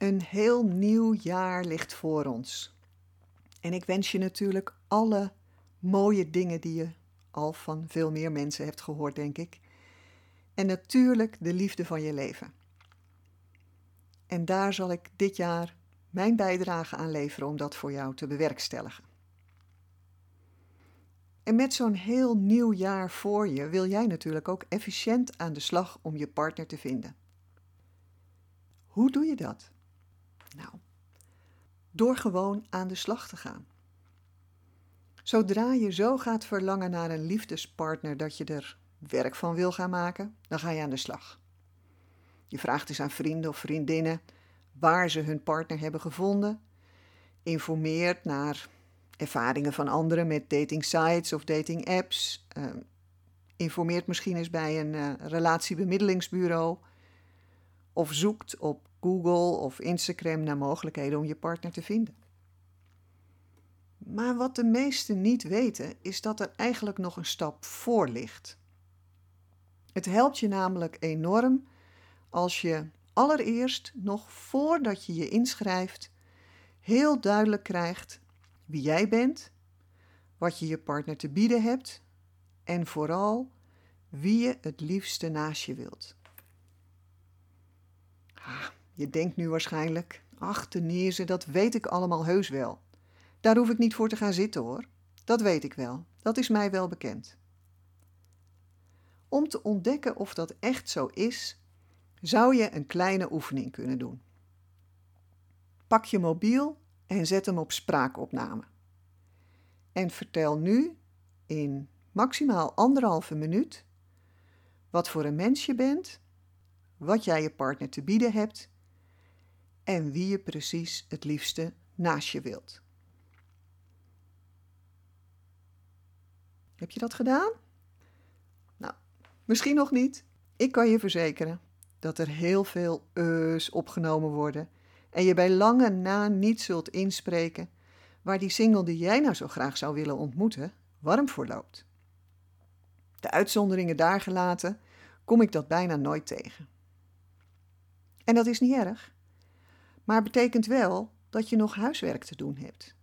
Een heel nieuw jaar ligt voor ons. En ik wens je natuurlijk alle mooie dingen die je al van veel meer mensen hebt gehoord, denk ik. En natuurlijk de liefde van je leven. En daar zal ik dit jaar mijn bijdrage aan leveren om dat voor jou te bewerkstelligen. En met zo'n heel nieuw jaar voor je wil jij natuurlijk ook efficiënt aan de slag om je partner te vinden. Hoe doe je dat? Nou, door gewoon aan de slag te gaan. Zodra je zo gaat verlangen naar een liefdespartner dat je er werk van wil gaan maken, dan ga je aan de slag. Je vraagt eens aan vrienden of vriendinnen waar ze hun partner hebben gevonden, informeert naar ervaringen van anderen met dating sites of dating apps, uh, informeert misschien eens bij een uh, relatiebemiddelingsbureau of zoekt op Google of Instagram naar mogelijkheden om je partner te vinden. Maar wat de meesten niet weten, is dat er eigenlijk nog een stap voor ligt. Het helpt je namelijk enorm als je allereerst, nog voordat je je inschrijft, heel duidelijk krijgt wie jij bent, wat je je partner te bieden hebt en vooral wie je het liefste naast je wilt. Ah, je denkt nu waarschijnlijk, ach Denise, dat weet ik allemaal heus wel. Daar hoef ik niet voor te gaan zitten hoor. Dat weet ik wel, dat is mij wel bekend. Om te ontdekken of dat echt zo is, zou je een kleine oefening kunnen doen. Pak je mobiel en zet hem op spraakopname. En vertel nu in maximaal anderhalve minuut wat voor een mens je bent, wat jij je partner te bieden hebt en wie je precies het liefste naast je wilt. Heb je dat gedaan? Nou, misschien nog niet. Ik kan je verzekeren dat er heel veel eus opgenomen worden en je bij lange na niet zult inspreken waar die single die jij nou zo graag zou willen ontmoeten warm voor loopt. De uitzonderingen daar gelaten, kom ik dat bijna nooit tegen. En dat is niet erg, maar betekent wel dat je nog huiswerk te doen hebt.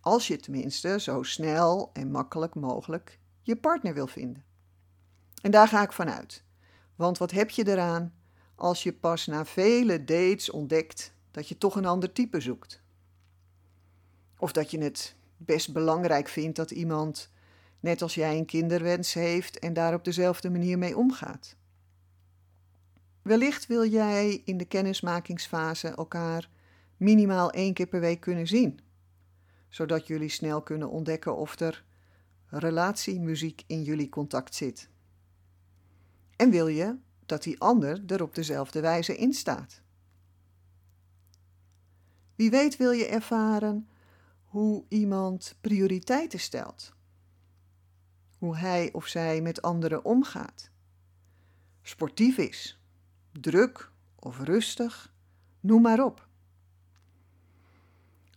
Als je tenminste zo snel en makkelijk mogelijk je partner wil vinden. En daar ga ik vanuit. Want wat heb je eraan als je pas na vele dates ontdekt dat je toch een ander type zoekt? Of dat je het best belangrijk vindt dat iemand, net als jij, een kinderwens heeft en daar op dezelfde manier mee omgaat. Wellicht wil jij in de kennismakingsfase elkaar minimaal één keer per week kunnen zien, zodat jullie snel kunnen ontdekken of er relatiemuziek in jullie contact zit. En wil je dat die ander er op dezelfde wijze in staat. Wie weet wil je ervaren hoe iemand prioriteiten stelt, hoe hij of zij met anderen omgaat, sportief is, druk of rustig, noem maar op.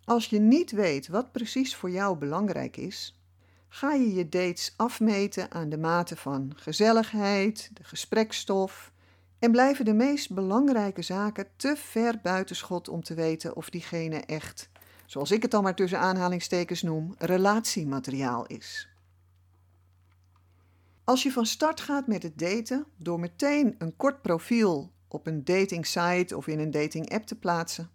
Als je niet weet wat precies voor jou belangrijk is, ga je je dates afmeten aan de mate van gezelligheid, de gesprekstof en blijven de meest belangrijke zaken te ver buitenschot om te weten of diegene echt, zoals ik het dan maar tussen aanhalingstekens noem, relatiemateriaal is. Als je van start gaat met het daten door meteen een kort profiel op een dating site of in een dating app te plaatsen,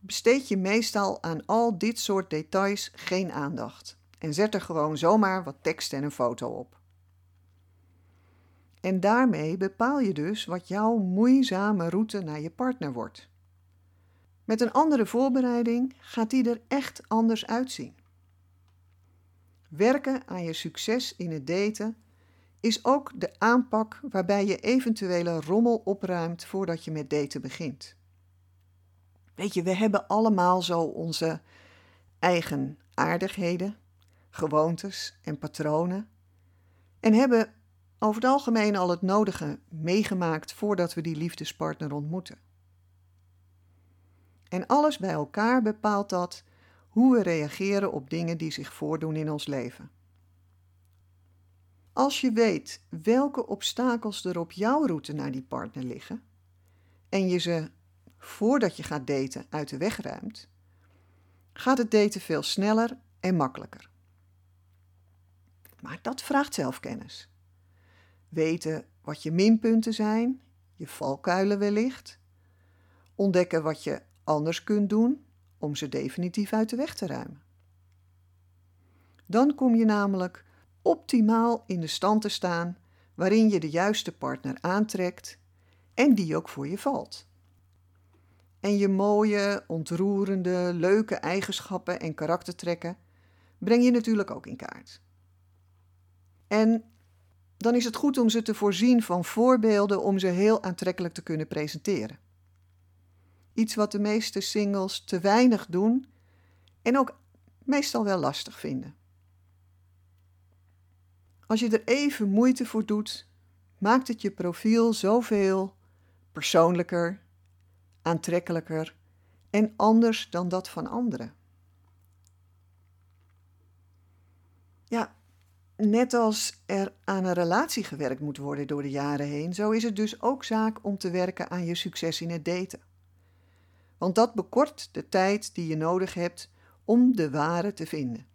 besteed je meestal aan al dit soort details geen aandacht en zet er gewoon zomaar wat tekst en een foto op. En daarmee bepaal je dus wat jouw moeizame route naar je partner wordt. Met een andere voorbereiding gaat die er echt anders uitzien. Werken aan je succes in het daten is ook de aanpak waarbij je eventuele rommel opruimt voordat je met daten begint. Weet je, we hebben allemaal zo onze eigen aardigheden, gewoontes en patronen. En hebben over het algemeen al het nodige meegemaakt voordat we die liefdespartner ontmoeten. En alles bij elkaar bepaalt dat hoe we reageren op dingen die zich voordoen in ons leven. Als je weet welke obstakels er op jouw route naar die partner liggen en je ze voordat je gaat daten uit de weg ruimt, gaat het daten veel sneller en makkelijker. Maar dat vraagt zelfkennis. Weten wat je minpunten zijn, je valkuilen wellicht. Ontdekken wat je anders kunt doen om ze definitief uit de weg te ruimen. Dan kom je namelijk optimaal in de stand te staan waarin je de juiste partner aantrekt en die ook voor je valt. En je mooie, ontroerende, leuke eigenschappen en karaktertrekken breng je natuurlijk ook in kaart. En dan is het goed om ze te voorzien van voorbeelden om ze heel aantrekkelijk te kunnen presenteren. Iets wat de meeste singles te weinig doen en ook meestal wel lastig vinden. Als je er even moeite voor doet, maakt het je profiel zoveel persoonlijker, aantrekkelijker en anders dan dat van anderen. Ja, net als er aan een relatie gewerkt moet worden door de jaren heen, zo is het dus ook zaak om te werken aan je succes in het daten. Want dat bekort de tijd die je nodig hebt om de ware te vinden.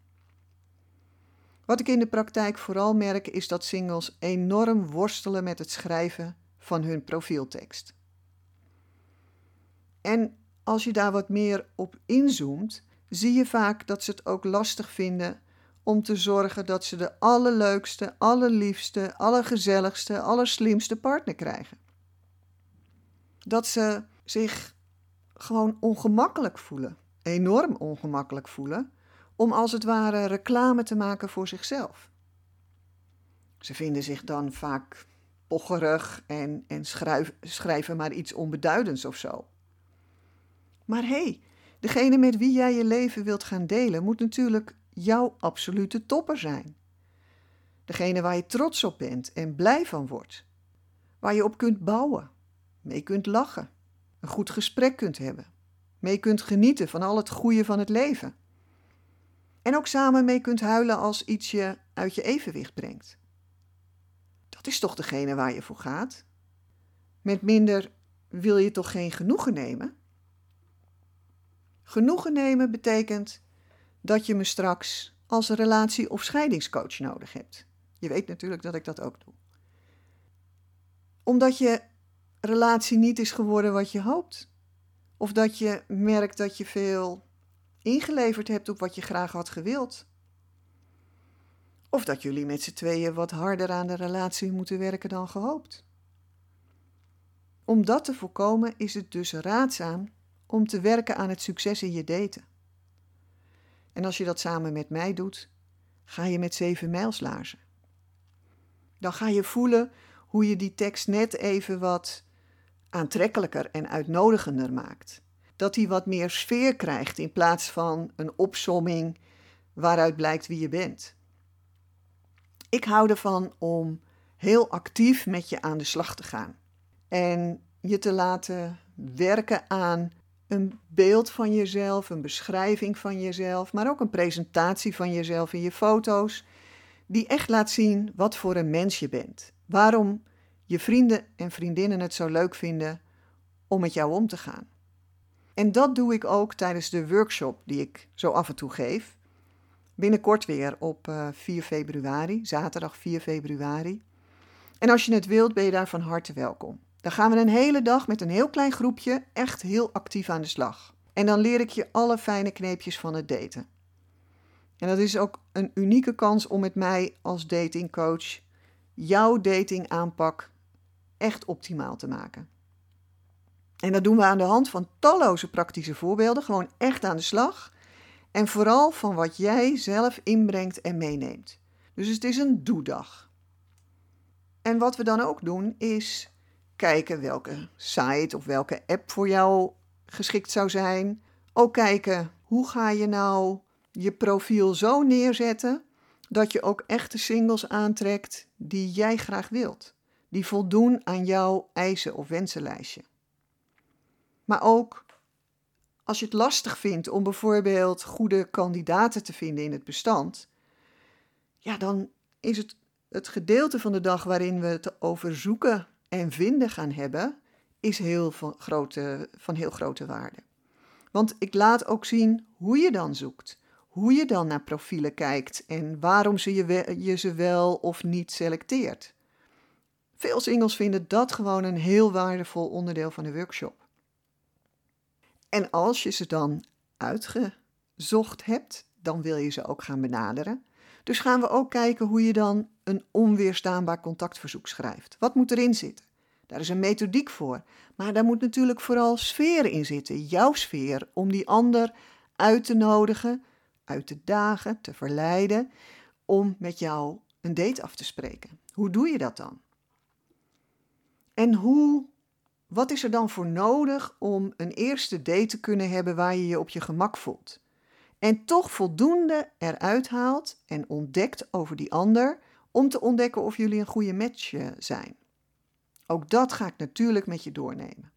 Wat ik in de praktijk vooral merk is dat singles enorm worstelen met het schrijven van hun profieltekst. En als je daar wat meer op inzoomt, zie je vaak dat ze het ook lastig vinden om te zorgen dat ze de allerleukste, allerliefste, allergezelligste, allerslimste partner krijgen. Dat ze zich gewoon ongemakkelijk voelen, enorm ongemakkelijk voelen, om als het ware reclame te maken voor zichzelf. Ze vinden zich dan vaak pocherig en, en schrijven maar iets onbeduidends of zo. Maar hé, hey, degene met wie jij je leven wilt gaan delen, moet natuurlijk jouw absolute topper zijn. Degene waar je trots op bent en blij van wordt. Waar je op kunt bouwen, mee kunt lachen, een goed gesprek kunt hebben, mee kunt genieten van al het goede van het leven. En ook samen mee kunt huilen als iets je uit je evenwicht brengt. Dat is toch degene waar je voor gaat? Met minder wil je toch geen genoegen nemen? Genoegen nemen betekent dat je me straks als relatie- of scheidingscoach nodig hebt. Je weet natuurlijk dat ik dat ook doe. Omdat je relatie niet is geworden wat je hoopt. Of dat je merkt dat je veel ingeleverd hebt op wat je graag had gewild. Of dat jullie met z'n tweeën wat harder aan de relatie moeten werken dan gehoopt. Om dat te voorkomen is het dus raadzaam om te werken aan het succes in je daten. En als je dat samen met mij doet, ga je met zeven mijlslaarzen. Dan ga je voelen hoe je die tekst net even wat aantrekkelijker en uitnodigender maakt. Dat hij wat meer sfeer krijgt in plaats van een opsomming waaruit blijkt wie je bent. Ik hou ervan om heel actief met je aan de slag te gaan en je te laten werken aan een beeld van jezelf, een beschrijving van jezelf, maar ook een presentatie van jezelf in je foto's, die echt laat zien wat voor een mens je bent. Waarom je vrienden en vriendinnen het zo leuk vinden om met jou om te gaan. En dat doe ik ook tijdens de workshop die ik zo af en toe geef. Binnenkort weer op 4 eh, februari, zaterdag 4 februari. En als je het wilt, ben je daar van harte welkom. Dan gaan we een hele dag met een heel klein groepje echt heel actief aan de slag. En dan leer ik je alle fijne kneepjes van het daten. En dat is ook een unieke kans om met mij als datingcoach jouw datingaanpak echt optimaal te maken. En dat doen we aan de hand van talloze praktische voorbeelden, gewoon echt aan de slag. En vooral van wat jij zelf inbrengt en meeneemt. Dus het is een doedag. En wat we dan ook doen is kijken welke site of welke app voor jou geschikt zou zijn. Ook kijken hoe ga je nou je profiel zo neerzetten dat je ook echte singles aantrekt die jij graag wilt, die voldoen aan jouw eisen of wensenlijstje. Maar ook als je het lastig vindt om bijvoorbeeld goede kandidaten te vinden in het bestand, ja, dan is het het gedeelte van de dag waarin we het over zoeken en vinden gaan hebben, is heel van, grote, van heel grote waarde. Want ik laat ook zien hoe je dan zoekt, hoe je dan naar profielen kijkt en waarom ze je, je ze wel of niet selecteert. Veel singles vinden dat gewoon een heel waardevol onderdeel van de workshop. En als je ze dan uitgezocht hebt, dan wil je ze ook gaan benaderen. Dus gaan we ook kijken hoe je dan een onweerstaanbaar contactverzoek schrijft. Wat moet erin zitten? Daar is een methodiek voor. Maar daar moet natuurlijk vooral sfeer in zitten. Jouw sfeer om die ander uit te nodigen, uit te dagen, te verleiden om met jou een date af te spreken. Hoe doe je dat dan? En hoe, wat is er dan voor nodig om een eerste date te kunnen hebben waar je je op je gemak voelt? En toch voldoende eruit haalt en ontdekt over die ander om te ontdekken of jullie een goede match eh, zijn. Ook dat ga ik natuurlijk met je doornemen.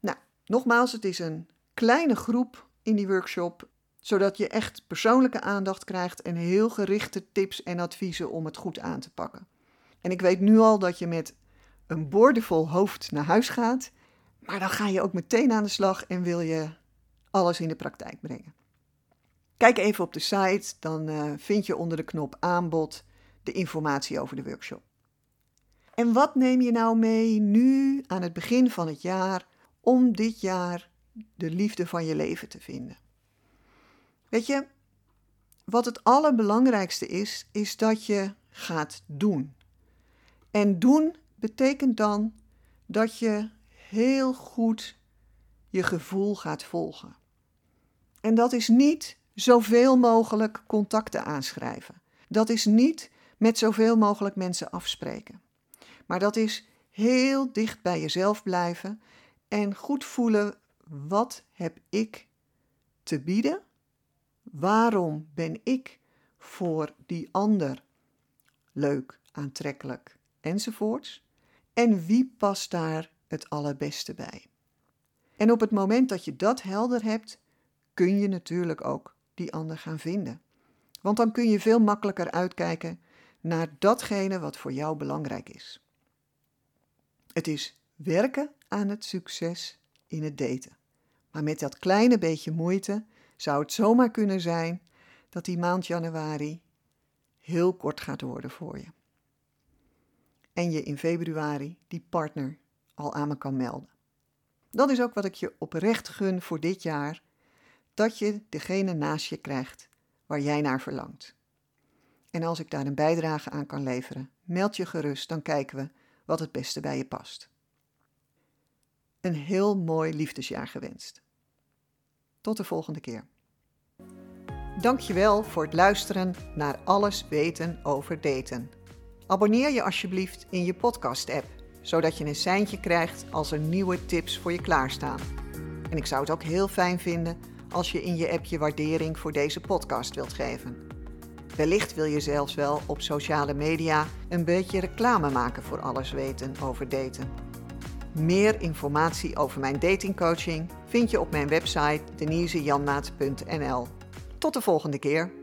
Nou, nogmaals, het is een kleine groep in die workshop, zodat je echt persoonlijke aandacht krijgt en heel gerichte tips en adviezen om het goed aan te pakken. En ik weet nu al dat je met een boordevol hoofd naar huis gaat, maar dan ga je ook meteen aan de slag en wil je alles in de praktijk brengen. Kijk even op de site, dan uh, vind je onder de knop aanbod de informatie over de workshop. En wat neem je nou mee nu aan het begin van het jaar om dit jaar de liefde van je leven te vinden? Weet je, wat het allerbelangrijkste is, is dat je gaat doen. En doen betekent dan dat je heel goed je gevoel gaat volgen. En dat is niet zoveel mogelijk contacten aanschrijven. Dat is niet met zoveel mogelijk mensen afspreken. Maar dat is heel dicht bij jezelf blijven en goed voelen wat heb ik te bieden? Waarom ben ik voor die ander leuk, aantrekkelijk enzovoorts? En wie past daar het allerbeste bij? En op het moment dat je dat helder hebt, kun je natuurlijk ook die ander gaan vinden. Want dan kun je veel makkelijker uitkijken naar datgene wat voor jou belangrijk is. Het is werken aan het succes in het daten. Maar met dat kleine beetje moeite zou het zomaar kunnen zijn dat die maand januari heel kort gaat worden voor je. En je in februari die partner al aan me kan melden. Dat is ook wat ik je oprecht gun voor dit jaar dat je degene naast je krijgt waar jij naar verlangt. En als ik daar een bijdrage aan kan leveren, meld je gerust, dan kijken we wat het beste bij je past. Een heel mooi liefdesjaar gewenst. Tot de volgende keer. Dankjewel voor het luisteren naar Alles weten over daten. Abonneer je alsjeblieft in je podcast-app, zodat je een seintje krijgt als er nieuwe tips voor je klaarstaan. En ik zou het ook heel fijn vinden als je in je app je waardering voor deze podcast wilt geven. Wellicht wil je zelfs wel op sociale media een beetje reclame maken voor alles weten over daten. Meer informatie over mijn datingcoaching vind je op mijn website denisejanmaat.nl. Tot de volgende keer.